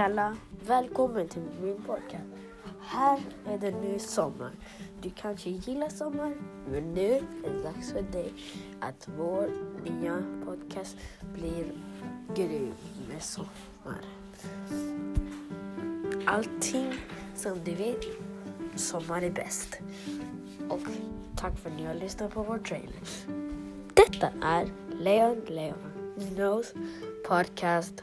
alla, välkommen till min podcast. Här är det nu sommar. Du kanske gillar sommar, men nu är det dags för dig att vår nya podcast blir grym med sommar. Allting som du vet, sommar är bäst. Och tack för att ni har lyssnat på vår trailer. Detta är Leon Leon Knows Podcast